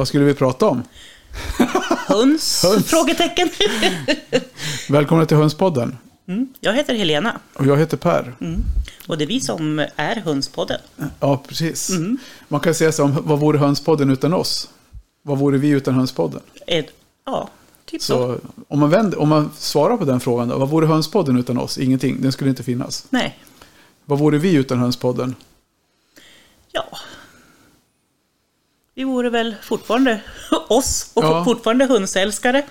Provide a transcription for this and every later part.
vad skulle vi prata om? Höns? Höns. Frågetecken. Välkomna till Hönspodden. Mm. Jag heter Helena Och jag heter Per. och det är vi som är Hönspodden. Ja, precis. Mm. Man kan säga så om, vad vore Hönspodden utan oss? Vad vore vi utan Hönspodden? Ett, ja, typ så. Så om man, vänder, om man svarar på den frågan då, vad vore Hönspodden utan oss? Ingenting, den skulle inte finnas. Nej, Vad vore vi utan Hönspodden? ja. Vi vore väl fortfarande oss och Ja. fortfarande hönsälskare.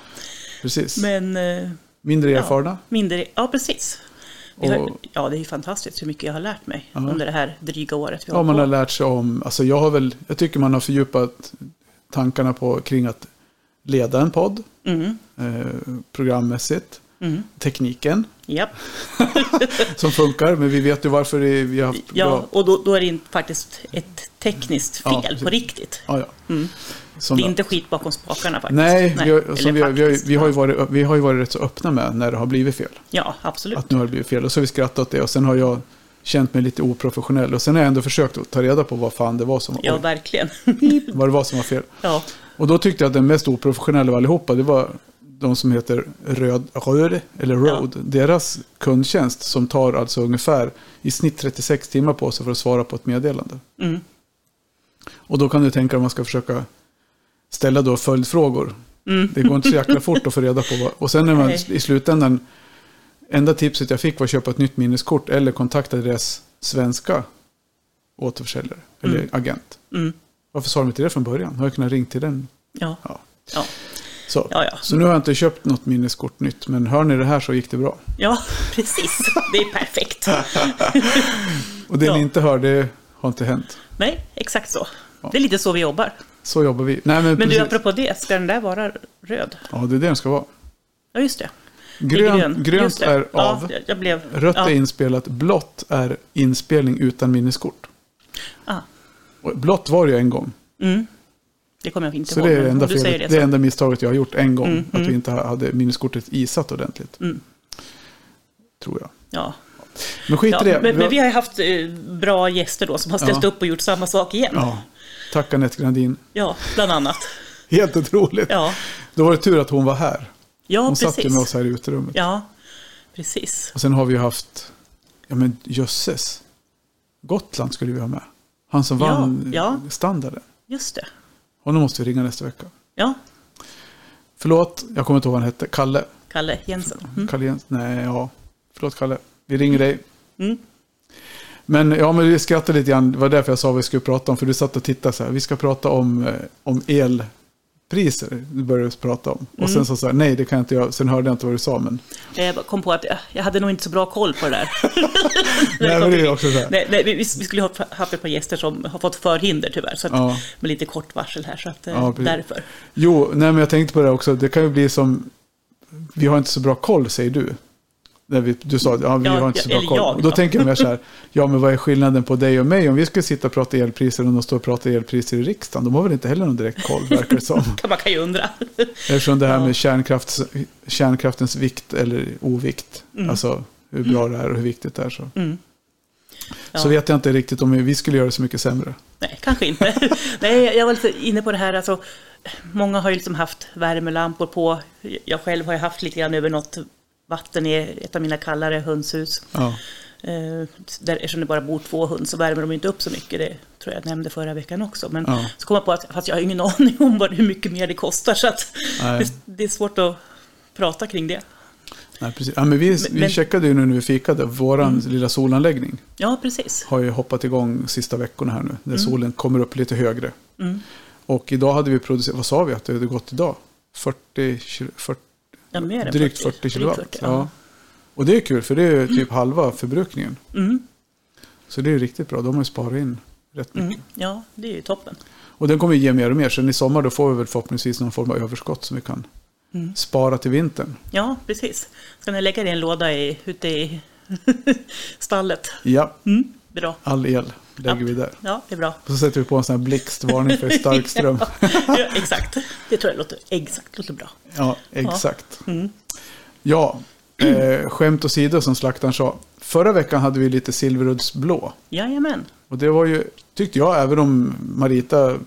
Precis. Men eh, Mindre ja, erfarna? mindre, ja precis. Har, ja, det är fantastiskt hur mycket jag har lärt mig under det här dryga året vi Ja, har man på. har lärt sig om, alltså jag har väl, jag tycker man har fördjupat tankarna på kring att leda en podd, Mm, eh, programmässigt, mm, tekniken japp. som funkar, men vi vet ju varför det, vi har haft Ja, bra... och då, då är det inte faktiskt ett tekniskt Ja, fel precis. på riktigt. Ja, ja. Mm. Det är inte skit bakom spakarna faktiskt. nej, vi har, eller som vi, har, vi, har, faktiskt. vi, har ju varit, vi har ju varit rätt så öppna med när det har blivit fel. Ja, absolut. Att nu har det blivit fel. Och så har vi skrattat åt det och sen har jag känt mig lite oprofessionell. Och sen har jag ändå försökt att ta reda på vad fan det var som, Ja, oj, verkligen. vad det var som var fel. ja, Och då tyckte jag att den mest oprofessionella av allihopa, det var de som heter Röd, Röd eller Road. Deras kundtjänst som tar alltså ungefär i snitt 36 timmar på sig för att svara på ett meddelande. mm, Och då kan du tänka om man ska försöka ställa då följdfrågor. mm. Det går inte så jäkla fort att få reda på vad. Och sen när man i slutändan, enda tipset jag fick var att köpa ett nytt minneskort eller kontakta deras svenska återförsäljare eller Mm. agent. Mm. Varför sa de inte det från början? Har jag kunnat ringa till den? Ja, Ja. ja, Så. ja, ja. Så nu har jag inte köpt något minneskort nytt, men hör ni det här så gick det bra. ja, precis. Det är perfekt. Och det Ja. ni inte hör, det har inte hänt. Nej, exakt så. Det är lite så vi jobbar. Så jobbar vi. Nej, men, Men precis. du, apropå det, ska den där vara röd? Ja, det är det den ska vara. Ja, just det. Grön, grön. grönt är av, Ja, jag blev... rött ja. är inspelat, blått är inspelning utan minneskort. Ah. Blått var det ju en gång. Mm. Det kommer jag inte Så ihåg. det är enda, felet, det det enda misstaget jag har gjort en gång. Mm, att vi mm. inte hade minneskortet isat ordentligt. Mm. Tror jag. Ja. Men skit Ja, i det. men, men vi har haft eh, bra gäster då som har ställt Ja. upp och gjort samma sak igen. Ja, Ja. Tack Anette Grandin. bland annat. Helt otroligt. Ja, Då var det tur att hon var här. ja Hon satt ju precis. med oss här i uterummet. Ja, precis. Och sen har vi haft, ja men jösses. Gotland skulle vi ha med. Han som Ja, vann ja. standarden. Just det. Honom måste vi ringa nästa vecka. Ja, Förlåt, jag kommer inte ihåg vad han hette. Kalle. Kalle Jensen. Mm. Kalle Jens- Nej, ja. Förlåt Kalle. Vi ringer dig. Mm. Men ja, men vi skrattade lite grann. Det var därför jag sa vad vi skulle prata om. För du satt och tittade så här. Vi ska prata om, eh, om elpriser. Du började prata om. Och Mm. sen så sa jag, nej det kan jag inte göra. Sen hörde jag inte vad du sa. Men, Jag bara kom på att jag, jag hade nog inte så bra koll på det där. nej, men det är också så här. Nej, nej, vi, skulle ha haft ett par gäster som har fått förhinder tyvärr. Så att, Ja. Med lite kort varsel här. Så att, eh, Ja, därför. Jo, nej men jag tänkte på det också. Det kan ju bli som, vi har inte så bra koll säger du. När vi, du sa att ja, vi Ja, har inte så bra koll. jag då då. tänker jag så här, ja men vad är skillnaden på dig och mig om vi skulle sitta och prata elpriser och de står och pratar elpriser i riksdagen? De har väl inte heller någon direkt koll, verkar det som. Man kan ju undra. Eftersom det här med kärnkrafts, kärnkraftens vikt eller ovikt, Mm. alltså hur bra det är och hur viktigt det är. Så, Mm. Ja. så vet jag inte riktigt om vi skulle göra det så mycket sämre. Nej, kanske inte. Nej, jag var lite inne på det här. Alltså, många har ju liksom haft värmelampor på. Jag själv har ju haft lite grann över något vatten i ett av mina kallare hönshus. Ja, Eh, där, eftersom det bara bor två höns så värmer de inte upp så mycket. Det tror jag nämnde förra veckan också. Men Ja. så kom jag på att fast jag har ingen aning om vad, hur mycket mer det kostar. Så att det, det är svårt att prata kring det. nej, precis. Ja, men vi, vi men- checkade ju nu när vi fikade, våran lilla solanläggning. Ja, precis. har ju hoppat igång sista veckorna här nu. När solen kommer upp lite högre. Mm. Och idag hade vi producerat, vad sa vi att det hade gått idag? 40, kil- 40 Ja, mer än drygt 40 kilowatt. drygt 40, ja. ja. Och det är kul för det är ju typ halva förbrukningen. Mm, Så det är riktigt bra. De har sparat in rätt mycket. mm, ja, det är ju toppen. Och den kommer ge mer och mer. Sen i sommar då får vi väl förhoppningsvis någon form av överskott som vi kan Mm. spara till vintern. Ja, precis. Ska ni lägga det i en låda i, ute i stallet? Ja, Mm, bra. all el lägger vi där. Ja, det är bra. Och så sätter vi på en sån här blixtvarning för stark ström. ja, exakt. Det tror jag låter, exakt, låter bra. Ja, exakt. Mm. Ja, eh, skämt åsido som slaktaren sa. Förra veckan hade vi lite silveruddsblå. Jajamän. Och det var ju, tyckte jag, även om Marita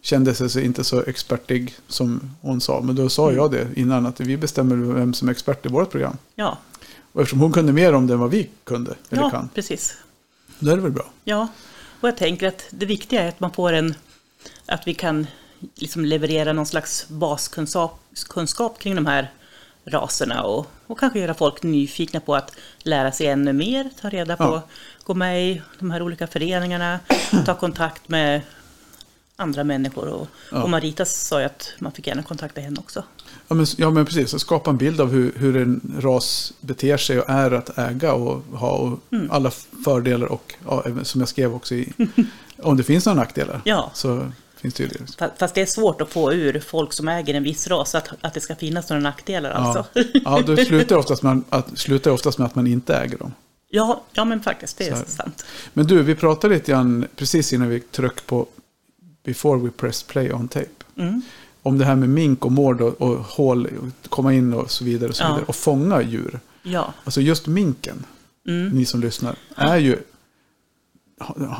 kände sig inte så expertig som hon sa. Men då sa jag det innan att vi bestämmer vem som är expert i vårt program. Ja, Och eftersom hon kunde mer om det än vad vi kunde, eller ja kan, precis. då är det väl bra. Ja, och jag tänker att det viktiga är att man får en, att vi kan liksom leverera någon slags baskunskap kunskap kring de här raserna och, och kanske göra folk nyfikna på att lära sig ännu mer, ta reda på, Ja. gå med i de här olika föreningarna, ta kontakt med andra människor. Och, Ja. och Marita sa ju att man fick gärna kontakta henne också. Ja men, ja, men precis. Att skapa en bild av hur, hur en ras beter sig och är att äga och ha och Mm. alla fördelar och ja, som jag skrev också i, om det finns några nackdelar Ja. så finns det ju det. Fa- Fast det är svårt att få ur folk som äger en viss ras att, att det ska finnas några nackdelar Ja, alltså. ja då slutar det oftast, man, att, slutar det oftast med att man inte äger dem. Ja, ja men faktiskt, det är sant. Men du, vi pratade lite grann precis innan vi tryckte på before we press play on tape. Mm. Om det här med mink och mård och, och hål, och komma in och så vidare. Och, så Ja. vidare, och fånga djur. Ja, Alltså just minken, mm. ni som lyssnar, är ju...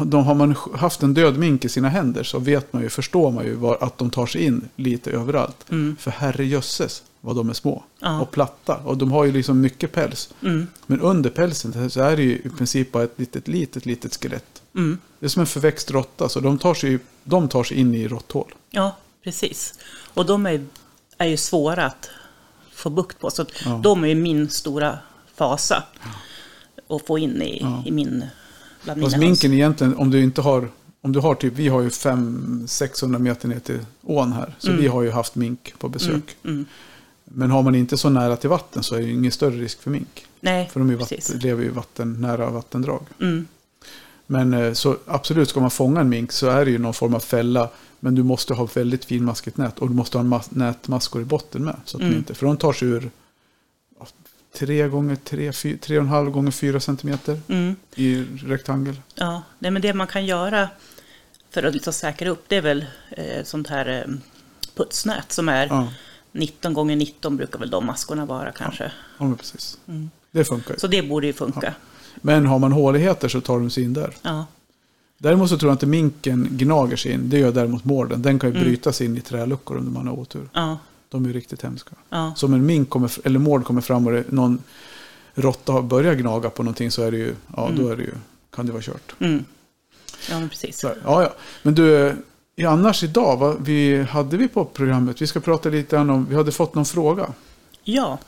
De, har man haft en död mink i sina händer så vet man ju, förstår man ju var, att de tar sig in lite överallt. Mm. För herrejösses vad de är små Ja. och platta. Och de har ju liksom mycket päls. Mm. Men under pälsen så är det ju i princip bara ett litet, litet, litet skelett. Mm. Det är som en förväxt råtta, så de tar sig, de tar sig in i råtthål. ja precis. Och de är, är ju svåra att få bukt på. Så Ja. de är ju min stora fasa. Att få in i, Ja. i min... Bland Fast minken egentligen, om du inte har, om du har typ, vi har ju 500-600 meter ner till ån här. Så Mm. vi har ju haft mink på besök. Mm. Men har man inte så nära till vatten så är det ju ingen större risk för mink. Nej, För de ju vatten, lever ju vatten, nära vattendrag. Mm. Men eh, så absolut, ska man fånga en mink så är det ju någon form av fälla. Men du måste ha väldigt finmaskigt nät. Och du måste ha nätmaskor i botten med. Så att Mm. inte, för de tar sig ur ja, tre gånger tre, fy, tre och en halv gånger fyra centimeter Mm. i rektangel. Ja, nej, men det man kan göra för att liksom säkra upp det är väl eh, sånt här eh, putsnät som är Ja, 19 gånger 19 brukar väl de maskorna vara kanske. ja men precis. Mm. Det funkar ju. Så det borde ju funka. Men har man håligheter så tar de sig in där. Ja, Däremot så tror jag inte minken gnager sig in. Det gör däremot mården. Den kan ju Mm. bryta sig in i träluckor om man har otur. ja, De är ju riktigt hemska. ja. Så om en mink kommer, eller mård kommer fram och det, någon råtta har börjat gnaga på någonting så är det ju, ja Mm. då är det ju, kan det vara kört. Mm. Ja, men precis. Så, ja, ja. Men du, eh, annars idag, vad vi, hade vi på programmet? Vi ska prata lite om, vi hade fått någon fråga. Ja,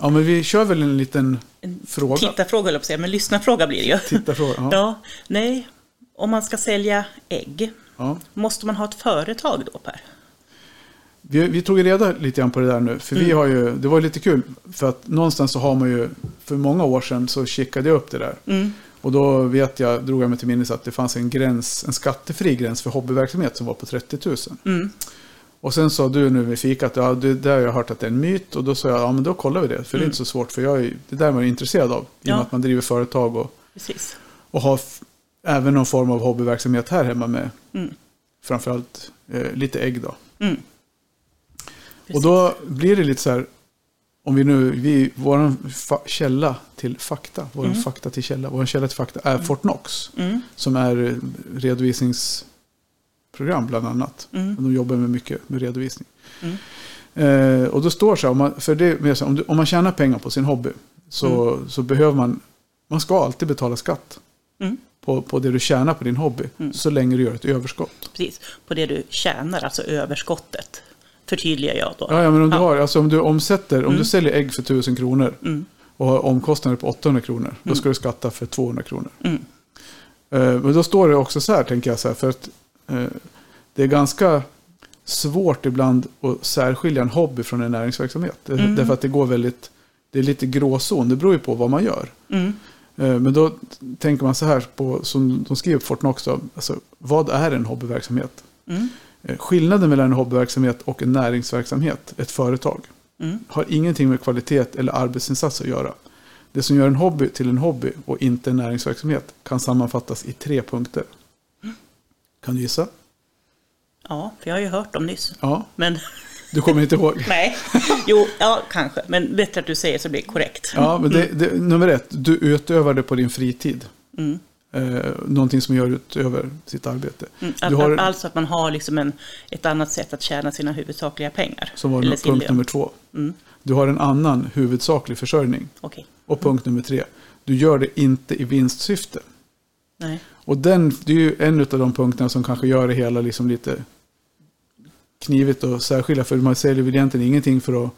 Ja, men vi kör väl en liten en Fråga. tittarfråga höll jag på att säga, men lyssnarfråga blir det ju. tittarfråga. Ja. Ja, nej. Om man ska sälja ägg, Ja. måste man ha ett företag då Per? Vi, vi tog reda lite grann på det där nu. För vi Mm. har ju, det var lite kul. För att någonstans så har man ju, för många år sedan så kikade jag upp det där. Mm. Och då vet jag, drog jag mig till minnes att det fanns en gräns, en skattefri gräns för hobbyverksamhet som var på 30 000. Mm. Och sen sa du nu vid fikat, ja det där har jag hört att det är en myt. Och då sa jag, ja men då kollar vi det. För det är Mm. inte så svårt, för jag är, det där är man ju intresserad av. I och med att man driver företag och, Precis. och har även någon form av hobbyverksamhet här hemma med Mm. framförallt eh, lite ägg då. Mm. Och då blir det lite så här, om vi nu, vi, vår källa till fakta, vår Mm. fakta till källa, vår källa till fakta är Fortnox. Mm. Som är eh, redovisningsprogram bland annat. Mm. De jobbar med mycket med redovisning. Mm. Eh, och då står så här, om man, för det, om, du, om man tjänar pengar på sin hobby så, så behöver man, man ska alltid betala skatt Mm. på, på det du tjänar på din hobby. Mm. Så länge du gör ett överskott. Precis, på det du tjänar, alltså överskottet. Förtydligar jag då. Ja, ja men om du, har, alltså om du omsätter, om Mm. du säljer ägg för 1000 kronor Mm. och har omkostnader på 800 kronor, då Mm. ska du skatta för 200 kronor. Mm. Eh, Men då står det också så här, tänker jag, så här, för att det är ganska svårt ibland att särskilja en hobby från en näringsverksamhet. Det- Mm. Därför att det går väldigt, det är lite gråzon, det beror ju på vad man gör. Mm. Eh, Men då tänker man så här, på, som de skriver på Fortnox, då, alltså, vad är en hobbyverksamhet? Mm. Eh, Skillnaden mellan en hobbyverksamhet och en näringsverksamhet, ett företag, Mm. har ingenting med kvalitet eller arbetsinsats att göra. Det som gör en hobby till en hobby och inte en näringsverksamhet kan sammanfattas i tre punkter. Kan du gissa? Ja, för jag har ju hört dem nyss. Ja. Men Du kommer inte ihåg? Nej, jo, ja kanske. Men bättre att du säger så det blir korrekt. Ja, men det, det, nummer ett, du utövar det på din fritid. Mm. Eh, någonting som gör utöver sitt arbete. Mm, att, har, alltså att man har liksom en, ett annat sätt att tjäna sina huvudsakliga pengar. som var punkt lön. nummer två. Mm, Du har en annan huvudsaklig försörjning. Okej, Och punkt nummer tre, du gör det inte i vinstsyfte. nej. Och den, det är ju en av de punkterna som kanske gör det hela liksom lite knivigt att särskilja. För man säljer väl egentligen ingenting för att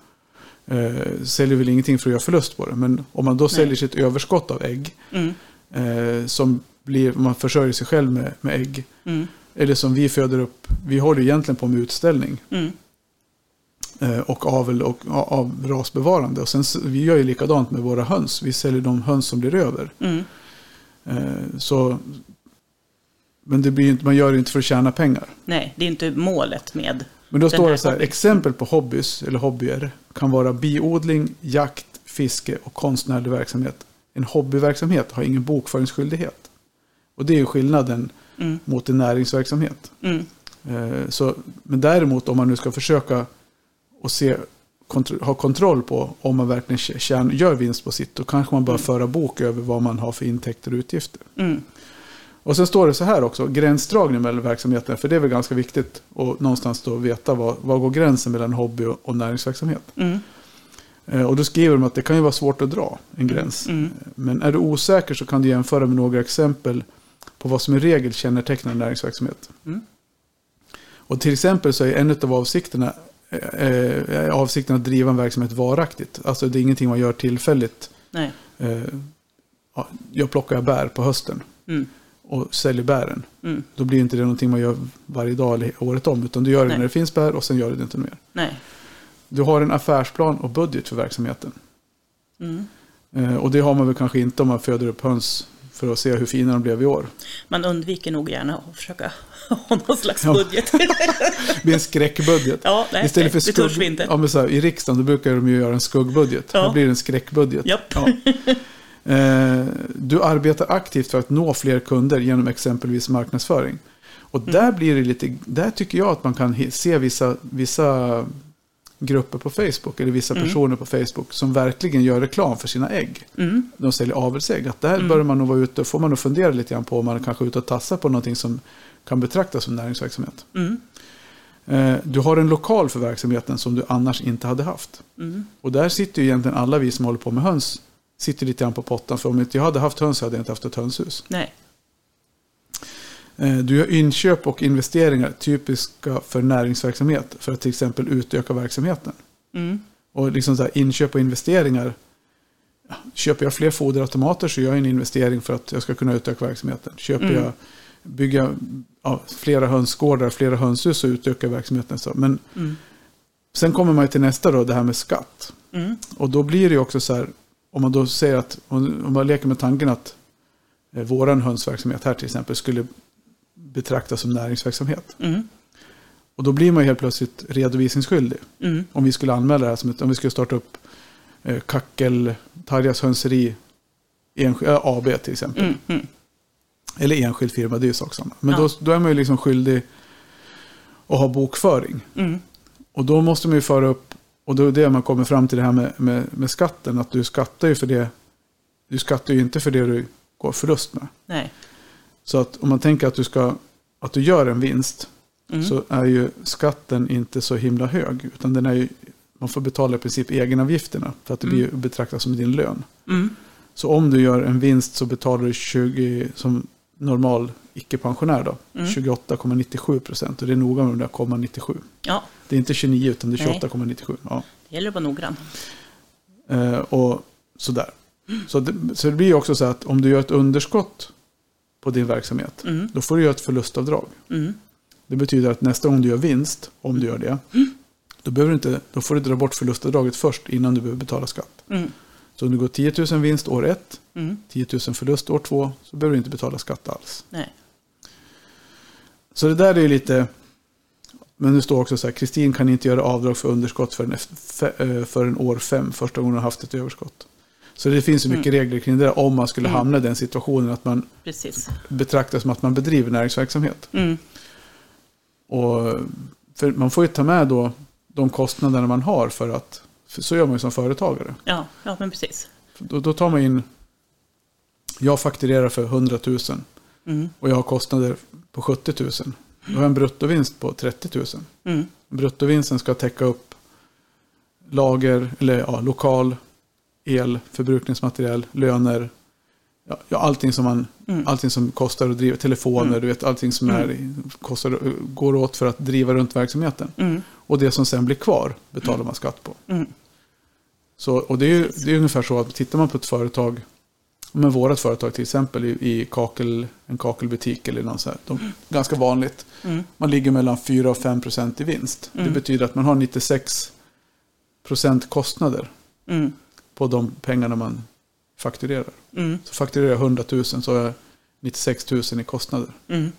eh, säljer väl ingenting för att göra förlust på det. Men om man då säljer sitt överskott av ägg, Mm, eh, som blir, man försörjer sig själv med, med ägg, mm, eller som vi föder upp, vi håller ju egentligen på med utställning mm, eh, och avel och av rasbevarande. Och sen, vi gör ju likadant med våra höns, vi säljer de höns som blir över. mm, Eh, så, men det blir, inte- man gör det inte för att tjäna pengar. nej, det är inte målet med... Men då står det så här, hobbyn. exempel på hobbys eller hobbyer kan vara biodling, jakt, fiske och konstnärlig verksamhet. En hobbyverksamhet har ingen bokföringsskyldighet. Och det är skillnaden Mm, mot en näringsverksamhet. mm, Eh, Så, men däremot om man nu ska försöka och se, kontro, ha kontroll på om man verkligen tjä- tjän, gör vinst på sitt, då kanske man bör föra bok över vad man har för intäkter och utgifter. mm, Och sen står det så här också, gränsdragning mellan verksamheterna, för det är väl ganska viktigt att någonstans då veta vad, vad går gränsen mellan hobby och, och näringsverksamhet. mm, Eh, och då skriver de att det kan ju vara svårt att dra en gräns. mm, Men är du osäker så kan du jämföra med några exempel på vad som i regel kännetecknar näringsverksamhet. Mm. Och till exempel så är en av avsikterna eh, eh, avsikten att driva en verksamhet varaktigt. Alltså det är ingenting man gör tillfälligt. nej. Eh, ja, jag plockar bär på hösten Mm, och säljer bären. mm, Då blir inte det någonting man gör varje dag eller året om. Utan du gör det Nej. när det finns bär och sen gör du det inte mer. nej. Du har en affärsplan och budget för verksamheten. Mm. Eh, och det har man väl kanske inte om man föder upp höns för att se hur fina de blev i år. Man undviker nog gärna att försöka ha någon slags Ja. budget. Det blir en skräckbudget. ja, nej, Istället för nej, det törs vi skugg... inte. Ja, men så här, I riksdagen brukar de ju göra en skuggbudget. Ja. Här blir det en skräckbudget. Japp. Ja. Eh, du arbetar aktivt för att nå fler kunder genom exempelvis marknadsföring. Och Mm. där blir det lite, där tycker jag att man kan se vissa, vissa grupper på Facebook eller vissa Mm. personer på Facebook som verkligen gör reklam för sina ägg. Mm, De säljer avelsägg. Att där Mm. bör man nog vara ute, får man nog fundera lite grann på om man kanske är ute och tassar på någonting som kan betraktas som näringsverksamhet. mm, Eh, Du har en lokal för verksamheten som du annars inte hade haft. mm, Och där sitter ju egentligen alla vi som håller på med höns sitter lite grann på pottan. För om inte jag hade haft höns hade jag inte haft ett hönshus. nej. Eh, Du gör inköp och investeringar typiska för näringsverksamhet för att till exempel utöka verksamheten. Mm, Och liksom så här, inköp och investeringar. Köper jag fler foderautomater så gör jag en investering för att jag ska kunna utöka verksamheten. Köper Mm. jag bygga ja, flera hönsgårdar, flera hönshus så utökar verksamheten. Så. Men mm, sen kommer man till nästa då, det här med skatt. mm, Och då blir det också så här, om man då säger att, om man leker med tanken att eh, våran hönsverksamhet här till exempel skulle betraktas som näringsverksamhet. mm, Och då blir man helt plötsligt redovisningsskyldig. mm, Om vi skulle anmäla det här som ett, om vi skulle starta upp eh, Kackel, Tarjas hönseri, ensk- äh, AB till exempel. mm, mm, Eller enskild firma, det är ju sak samma. Men Ja. då, då är man ju liksom skyldig att ha bokföring. mm, Och då måste man ju föra upp, och då är det man kommer fram till det här med, med, med skatten, att du skattar ju för det, du skattar ju inte för det du går förlust med. nej. Så att om man tänker att du ska, att du gör en vinst, Mm, så är ju skatten inte så himla hög. Utan den är ju, man får betala i princip egenavgifterna för att det blir betraktas som din lön. mm, Så om du gör en vinst så betalar du 20, som normal icke-pensionär då, Mm. 28,97 procent. Och det är noga med de där 0,97. ja, Det är inte 29 utan det är Nej. 28,97. Ja. det gäller att vara noggrann. Eh, och sådär. Så det, så det blir också så att om du gör ett underskott på din verksamhet, Mm, då får du göra ett förlustavdrag. mm, Det betyder att nästa gång du gör vinst, om du gör det, då, behöver du inte, då får du dra bort förlustavdraget först innan du behöver betala skatt. mm, Så om du går 10 000 vinst år ett, mm, 10 000 förlust år två, så behöver du inte betala skatt alls. nej. Så det där är ju lite... Men det står också så här, Kristin kan inte göra avdrag för underskott förrän, efter- eh, förrän år fem, första gången hon har haft ett överskott. Så det finns ju mycket regler kring det där om man skulle Mm. hamna i den situationen att man Precis. betraktas som att man bedriver näringsverksamhet. Mm, Och man får ju ta med då, de kostnaderna man har för att, för så gör man ju som företagare. Ja, ja men precis. Då, då tar man in, jag fakturerar för 100 000 Mm. och jag har kostnader på 70 000. Då har jag en bruttovinst på 30 000. Mm. Bruttovinsten ska täcka upp lager, eller ja, lokal, el, förbrukningsmaterial, löner. Ja, allting, som man, Mm. allting som kostar att driva, telefoner, du vet, allting som är, kostar, går åt för att driva runt verksamheten. Mm. Och det som sen blir kvar betalar man skatt på. Mm. Så, och det är ju det är ungefär så att tittar man på ett företag, med vårat företag till exempel i, i kakel, en kakelbutik eller något sånt, de, ganska vanligt. Mm. Man ligger mellan 4 och 5 procent i vinst. Det Mm. betyder att man har 96 procent kostnader Mm. på de pengarna man fakturerar. Mm. Så fakturerar jag 100 000 så har jag 96 000 i kostnader. Mm.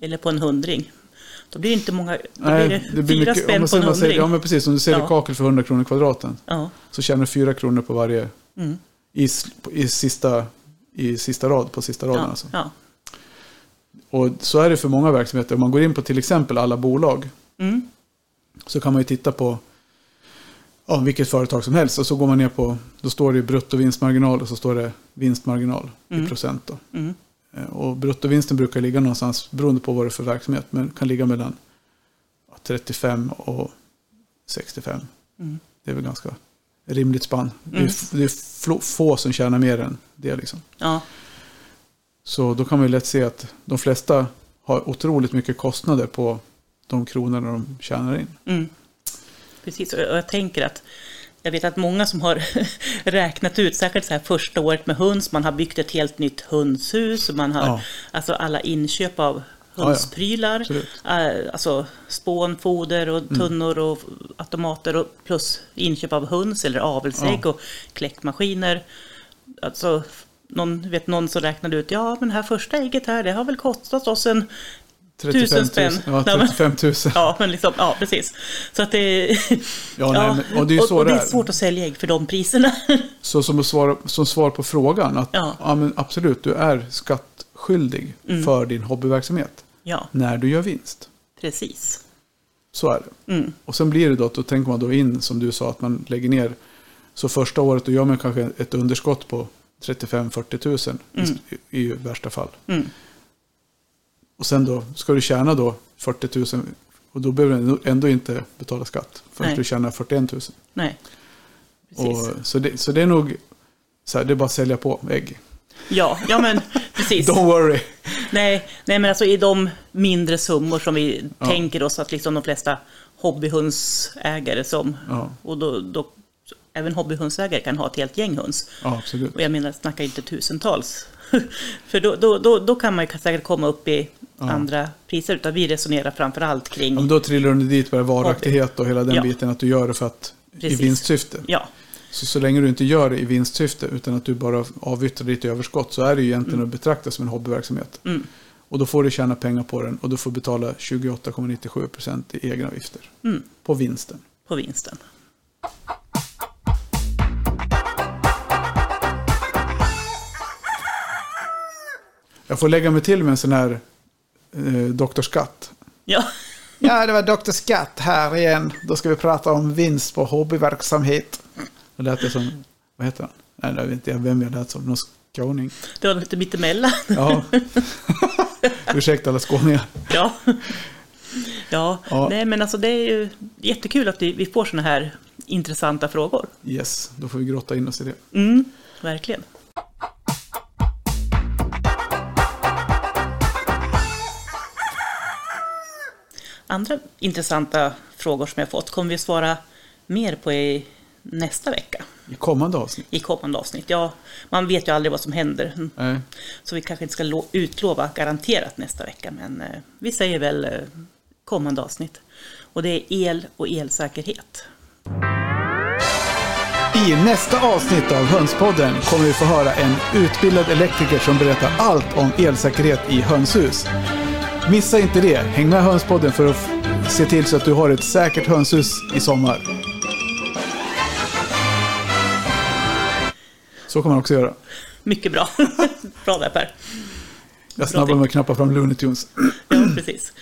Eller på en hundring. Då blir det inte många, då Nej, blir det, fyra om spänn på en man säger- hundring. Ja, men precis. Om du säljer Ja. kakel för 100 kronor kvadraten Ja. så tjänar du 4 kronor på varje Mm. I, i, sista, i sista rad, på sista raden. Ja. Alltså. Ja. Och så är det för många verksamheter. Om man går in på till exempel alla bolag Mm. så kan man ju titta på ja, vilket företag som helst. Och så går man ner på, då står det bruttovinstmarginal och så står det vinstmarginal Mm. i procent. Då. Mm. Eh, Och bruttovinsten brukar ligga någonstans, beroende på vad det är för verksamhet, men kan ligga mellan ja, 35 och 65. Mm. Det är väl ganska rimligt spann. Det är, Mm. det är få som tjänar mer än det. Liksom. Ja. Så då kan man ju lätt se att de flesta har otroligt mycket kostnader på de kronorna de tjänar in. Mm. Precis, och jag jag tänker att jag vet att många som har räknat ut, särskilt så här första året med höns, man har byggt ett helt nytt hönshus, och man har Ja. alltså alla inköp av ja. hönsprylar, Absolut. Mm. eh, alltså spån, foder och tunnor och automater och plus inköp av höns eller avelsägg Ja. och kläckmaskiner. Alltså, någon, vet någon som räknade ut, ja men det här första ägget här, det har väl kostat oss en 35 000. spänn. Ja, Nej, men- 35 000. Ja, Ja, men liksom, ja precis. Så att det, nej, men, och det är så och, det är. svårt att sälja ägg för de priserna. Så som svar, som svar på frågan, att ja. Ja. men absolut, du är skattskyldig Mm. för din hobbyverksamhet ja, när du gör vinst. precis. Så är det. Mm, Och sen blir det då, då tänker man då in, som du sa, att man lägger ner. Så första året då gör man kanske ett underskott på 35-40 000 Mm. i, i värsta fall. mm, och sen då ska du tjäna då 40 000 och då behöver du ändå- inte betala skatt förrän Nej. du tjänar 41 000. nej, precis. Och, så, det, så det är nog så här, det är bara att sälja på ägg. Ja, ja men precis. Don't worry. Nej, nej, men alltså i de mindre summor som vi Ja. tänker oss att liksom de flesta hobbyhundsägare som, Ja, och då, då även hobbyhundsägare kan ha ett helt gäng höns. ja absolut. Och jag menar, snacka inte tusentals. För då, då, då, då kan man ju säkert komma upp i Ja. andra priser, utan vi resonerar framför allt kring Ja, men då trillar du dit med varaktighet och hela den biten att du gör det för att Precis. i vinstsyfte. Ja, Så, så länge du inte gör det i vinstsyfte utan att du bara avyttrar ditt överskott så är det ju egentligen att betrakta som en hobbyverksamhet. mm, Och då får du tjäna pengar på den och du får betala 28,97% i egenavgifter mm, på vinsten. på vinsten. Jag får lägga mig till med en sån här eh, Dr. Skatt. Ja, Ja, det var Dr. Skatt här igen. Då ska vi prata om vinst på hobbyverksamhet. Det lät det som, vad heter han? Nej, jag vet inte vem jag lät som, någon skåning. det var lite mittemellan. Ja. Ursäkta alla skåningar. Ja. Ja. Ja. nej men alltså det är ju jättekul att vi, får såna här intressanta frågor. Yes, då får vi grotta in oss i det. Mm, verkligen. Andra intressanta frågor som jag fått kommer vi svara mer på i nästa vecka, I kommande avsnitt. i kommande avsnitt. Ja, man vet ju aldrig vad som händer, Nej. så vi kanske inte ska lo- utlova garanterat nästa vecka, men eh, vi säger väl eh, kommande avsnitt. Och det är el och elsäkerhet. I nästa avsnitt av Hönspodden kommer vi få höra en utbildad elektriker som berättar allt om elsäkerhet i hönshus. Missa inte det. Häng med Hönspodden för att se till så att du har ett säkert hönshus i sommar. Så kan man också göra. Mycket bra. bra där Per. Jag snabbar med att knappa fram Looney Tunes. Ja, precis.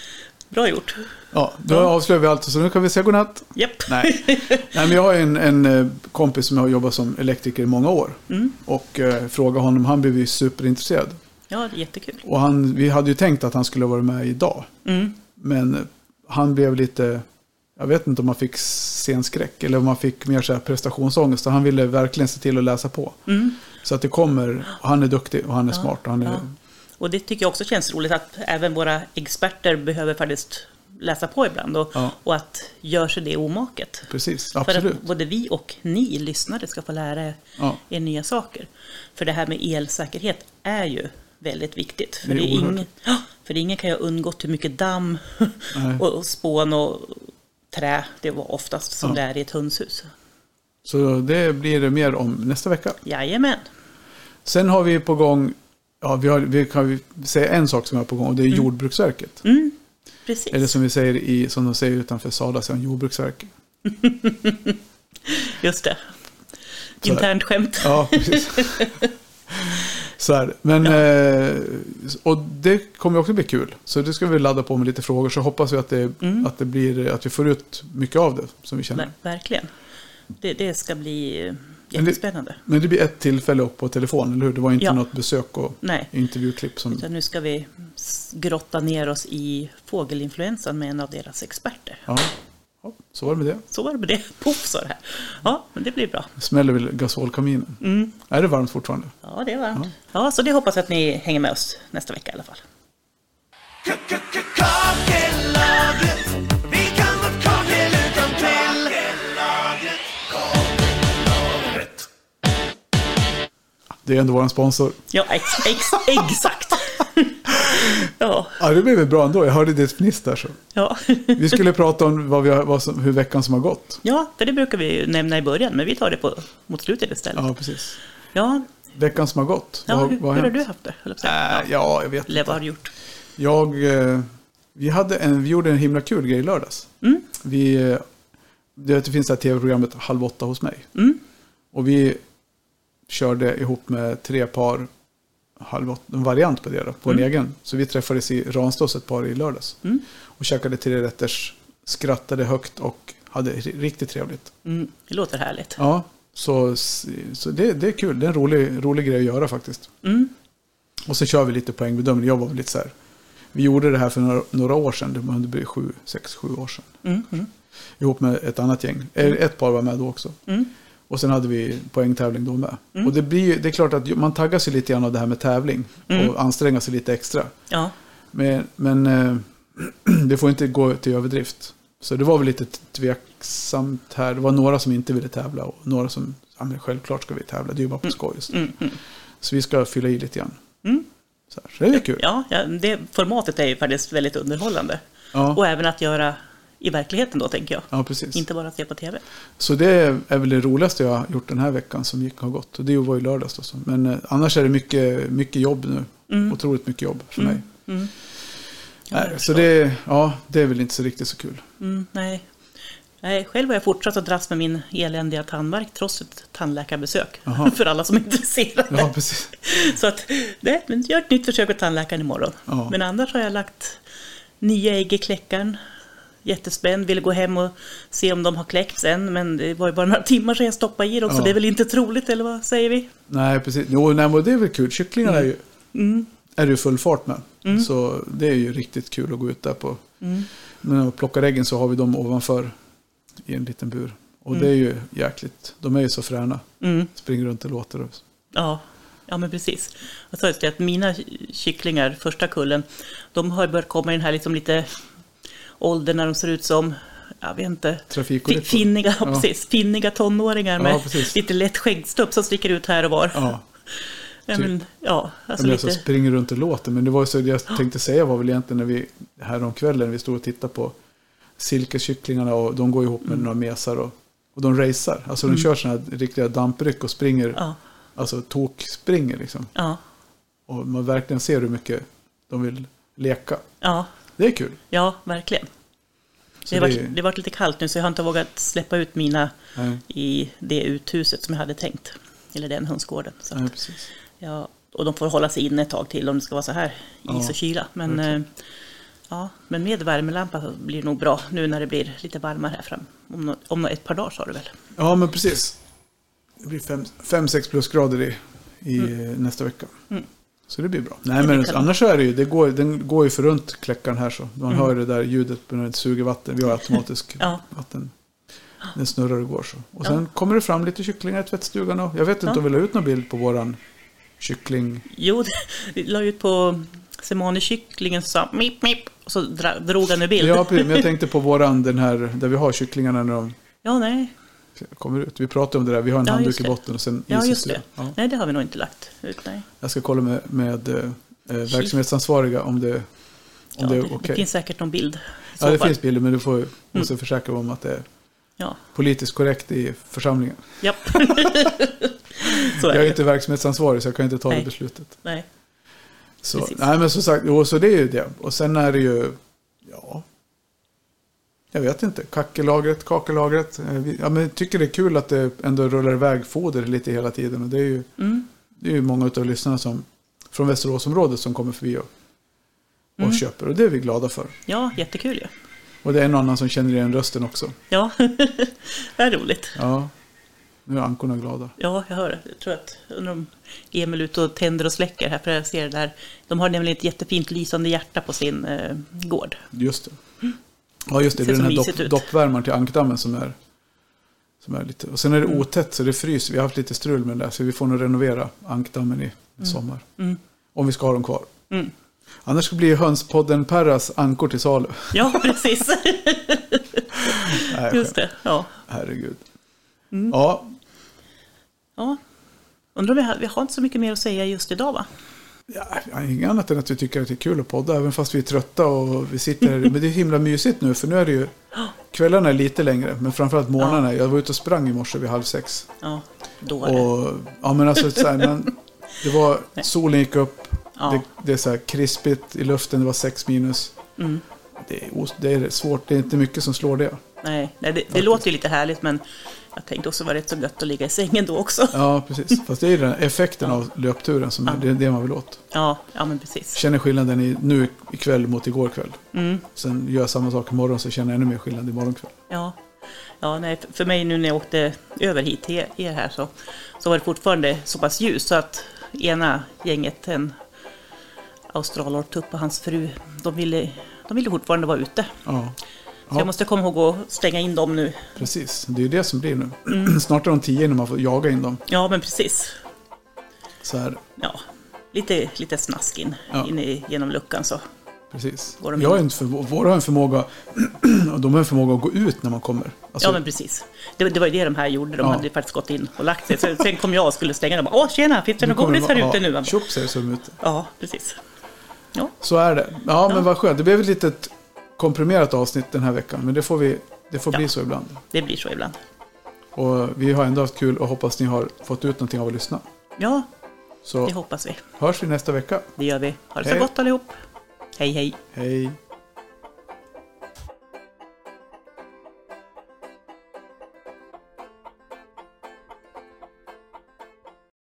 Bra gjort. Ja, då avslöjar vi allt så nu kan vi säga godnatt. Japp. Nej. Nej, men jag har en, en eh, kompis som har jobbat som elektriker i många år. Mm. Och eh, frågade honom, han blev ju superintresserad. Ja, det är jättekul. Och han, vi hade ju tänkt att han skulle vara med idag. Mm. Men han blev lite, jag vet inte om han fick scenskräck eller om han fick mer så här prestationsångest. Han ville verkligen se till att läsa på. Mm. Så att det kommer, han är duktig och han är smart. Och han är, Ja. Och det tycker jag också känns roligt att även våra experter behöver faktiskt läsa på ibland och, Ja. och att gör sig det omaket. Precis, För absolut. att både vi och ni lyssnare ska få lära er Ja. nya saker. För det här med elsäkerhet är ju väldigt viktigt. För Det är det är ingen, ja, för ingen kan ju ha undgått hur mycket damm och, och spån och trä det var oftast som Ja. det är i ett hönshus. Så det blir det mer om nästa vecka. Jajamän. Sen har vi på gång, ja vi, har, vi kan säga en sak som är på gång och det är Jordbruksverket. Mm, precis. Eller som vi säger i, som de säger utanför Sala, är Jordbruksverket. Just det. Internt skämt. Ja, precis. Så här, men, eh, och det kommer också bli kul. Så det ska vi ladda på med lite frågor. Så hoppas vi att det, Mm. att det blir, att vi får ut mycket av det som vi känner. Ver- Verkligen. Det, det ska bli eh, Men det- jättespännande. Men det blir ett tillfälle upp på telefon, eller hur? Det var inte Ja. något besök och Nej, intervjuklipp som... så nu ska vi grotta ner oss i fågelinfluensan med en av deras experter. Ja. Ja, så var det med det. Så var det med det. Poff sa det här. Ja, men det blir bra. Smäller väl gasolkaminen. Mm. Är det varmt fortfarande? Ja, det är varmt. Ja, så det hoppas jag att ni hänger med oss nästa vecka i alla fall. Det är ändå vår sponsor. Ja, ex, ex, exakt. Ja, Ja, det blev väl bra ändå. Jag hörde ditt fniss där. Så. ja. Vi skulle prata om vad vi har, vad som, hur veckan som har gått. ja, för det brukar vi nämna i början, men vi tar det på, mot slutet istället. Ja, precis. Ja, Veckan som har gått. ja vad, hur, vad hur har du haft det? Äh, ja, jag vet Eller inte. vad har du gjort? Jag, eh, vi, hade en, vi gjorde en himla kul grej i lördags. Mm. Vi, eh, det finns det här tv-programmet Halv åtta hos mig. Mm. Och vi körde ihop med tre par, halv en variant på det då, på en egen. Så vi träffades i Ranstås ett par i lördags. Mm. Och käkade tre rätters, skrattade högt och hade ri- riktigt trevligt. Mm. Det låter härligt. Ja, så, så det, det är kul. Det är en rolig, rolig grej att göra faktiskt. Mm. Och så kör vi lite poängbedömning. Jag var väl lite så här. Vi gjorde det här för några, några år sedan. Det måste bli sju, sex, sju år sedan. Mm. Mm. Ihop med ett annat gäng. Mm. Ett par var med då också. Mm. Och sen hade vi poängtävling då med. Och det, blir, ju- det är klart att man taggar sig lite grann av det här med tävling. Mm. Och anstränga sig lite extra. Ja, Men, men eh, det får inte gå till överdrift. Så det var väl lite tveksamt här. Det var några som inte ville tävla. Och några som, ja men självklart ska vi tävla. Det är ju bara på skoj. Så. mm. Mm. så vi ska fylla i lite grann. Mm. Så, här. så det är kul. ja, ja det, formatet är ju faktiskt väldigt underhållande. Ja, Och även att göra i verkligheten då, tänker jag. ja precis. Inte bara att se på tv. Så det är väl det roligaste jag har gjort den här veckan som gick har gått. Och det var ju lördags då. Men eh, annars är det mycket, mycket jobb nu. Mm. Otroligt mycket jobb för mig. Mm. Ja, Nej, så det, ja, det är väl inte så riktigt så kul. Mm, nej. nej. Själv har jag fortsatt att dras med min eländiga tandvärk trots ett tandläkarbesök. Jaha. För alla som är intresserade. Ja, precis. Så att, nej, men jag gör ett nytt försök med tandläkaren imorgon. Ja. Men annars har jag lagt nya ägg i kläckaren. Jättespänd, ville gå hem och se om de har kläckts än. Men det var ju bara några timmar sedan jag stoppade i dem, så Ja. det är väl inte troligt, eller vad säger vi? Nej, precis. Jo, nej, men det är väl kul. Kycklingarna är ju, Mm. är ju full fart med. Så det är ju riktigt kul att gå ut där på. Mm. När man plockar äggen så har vi dem ovanför i en liten bur. Och det är ju jäkligt. De är ju så fräna. Mm. Springer runt och låter. Och... Ja, ja men precis. Jag sa just det att mina kycklingar, första kullen, de har börjat komma i den här liksom lite åldern när de ser ut som, jag vet inte, finniga, ja. Ja. precis, finniga tonåringar Ja, med precis. lite lätt skäggstubb som sticker ut här och var. Ja, Ja, typ. men, ja alltså så lite, springer runt och låter. Men det var så det jag tänkte säga var väl egentligen när vi häromkvällen vi stod och tittade på silkeskycklingarna och de går ihop med Mm. några mesar och, och de racear. Alltså de kör sådana här riktiga dampryck och springer, ja, alltså tok springer liksom. ja, Och man verkligen ser hur mycket de vill leka. ja, Det är kul. ja, verkligen. Så Det har, det- varit, det har varit lite kallt nu så jag har inte vågat släppa ut mina Nej, i det uthuset som jag hade tänkt. Eller den hönsgården. Så att, precis. Ja, och de får hålla sig inne ett tag till om det ska vara så här is Ja, och kyla. Men verkligen. eh, Ja, men med värmelampa så blir det nog bra nu när det blir lite varmare här fram. Om, om ett par dagar sa du väl? Ja, men precis. Det blir 5-6 plusgrader i, i nästa vecka. Mm. Så det blir bra. Nej, men annars så är det ju, det går, den går ju för runt kläckaren här så. Man Mm. hör det där ljudet när den suger vatten. Vi har automatisk Ja. vatten. Den snurrar och går så. Och Ja. sen kommer det fram lite kycklingar i tvättstugan. Och jag vet inte Ja. om vi la ut någon bild på våran kyckling. Jo, vi la ut på Semani kycklingen som sa mip mip och så drog han ur bild. Ja. Men jag tänkte på våran, den här, där vi har kycklingarna när de ja nej. Kommer ut. Vi pratade om det där. Vi har en Ja, handduk i det. botten och sen Ja, just det. Ja. Nej, det har vi nog inte lagt ut. Nej. Jag ska kolla med, med eh, eh, verksamhetsansvariga om det, om Ja, det det, är det okej. finns säkert någon bild. Ja, det fall. finns bilder men du får, måste försäkra om att det är Ja, politiskt korrekt i församlingen. japp. så är Jag är det. inte verksamhetsansvarig så jag kan inte ta det Nej. beslutet. Nej. Så, Precis. nej men som sagt, jo, så det är ju det. Och sen är det ju, ja, jag vet inte, kackelagret, kakellagret. Eh, Ja, men jag tycker det är kul att det ändå rullar iväg foder lite hela tiden. Och det är ju, Mm. det är ju många av lyssnarna som, från Västeråsområdet som kommer förbi och, och Mm. köper. Och det är vi glada för. Ja, jättekul ju. Och det är en annan som känner igen rösten också. Ja, det är roligt. Ja, nu är ankorna glada. Ja, jag hör det. Jag tror att undrar om Emil är ute och tänder och släcker här, för jag ser det där. De har nämligen ett jättefint lysande hjärta på sin eh, gård. Just det. Ja, just det. Det är den här dopp, doppvärmaren till ankdammen som är, som är lite... Och sen är det otätt så det fryser. Vi har haft lite strul med det där. Så vi får nog renovera ankdammen i sommar. Mm. Om vi ska ha dem kvar. Mm. Annars blir Hönspodden Perras ankor till salu. Ja, precis. Nej, Just det. Ja. Herregud. Mm. Ja, ja. Undrar om vi har, vi har inte så mycket mer att säga just idag, va? Ja, inget annat än att vi tycker att det är kul att podda. Även fast vi är trötta och vi sitter... men det är himla mysigt nu. För nu är det ju... Kvällarna är lite längre. Men framförallt morgnarna. Jag var ute och sprang i morse vid halv sex. Ja, då är det. Och, ja men alltså så här, men det var, solen gick upp, Ja. det, det är så här krispigt i luften, det var 6 minus. Mm. Det är, det är svårt, det är inte mycket som slår det. Nej, nej det, det låter ju lite härligt, men jag tänkte också vara rätt så gött att ligga i sängen då också. Ja, precis. Fast det är den effekten av löpturen som är, det är det man vill åt. Ja, ja men precis. Känner skillnaden i, nu ikväll mot igår kväll. Mm. Sen gör jag samma sak imorgon så känner jag ännu mer skillnad imorgon kväll. Ja. Ja, nej, för- för mig nu när jag åkte över hit till er här så, så var det fortfarande så pass ljus så att ena gänget, en australortupp och hans fru, de ville, de ville fortfarande vara ute. Ja, Så Ja. jag måste komma ihåg att stänga in dem nu. precis. Det är ju det som blir nu. Mm. Snart är de tio innan man får jaga in dem. Ja, men precis. Så här, Ja, lite, lite snask in, Ja. in i, genom luckan så. precis. Går de Jag har in? en förmo- våra har en förmåga, och de har en förmåga att gå ut när man kommer. Alltså, ja, men precis. Det, det var ju det de här gjorde. De Ja. hade faktiskt gått in och lagt sig. Så, sen kom jag och skulle stänga dem. Åh, tjena, finns det något godis de- här ute nu? Tjopp säger som ute. Ja, precis. Ja, Så är det. Ja, men vad skönt. Det blev ett litet komprimerat avsnitt den här veckan. Men det får, vi, det får Ja. bli så ibland. det blir så ibland. Och vi har ändå haft kul och hoppas ni har fått ut någonting av att lyssna. Ja, Så det hoppas vi. hörs vi nästa vecka. Det gör vi. Ha det så Hej. gott allihop. Hej, hej. Hej!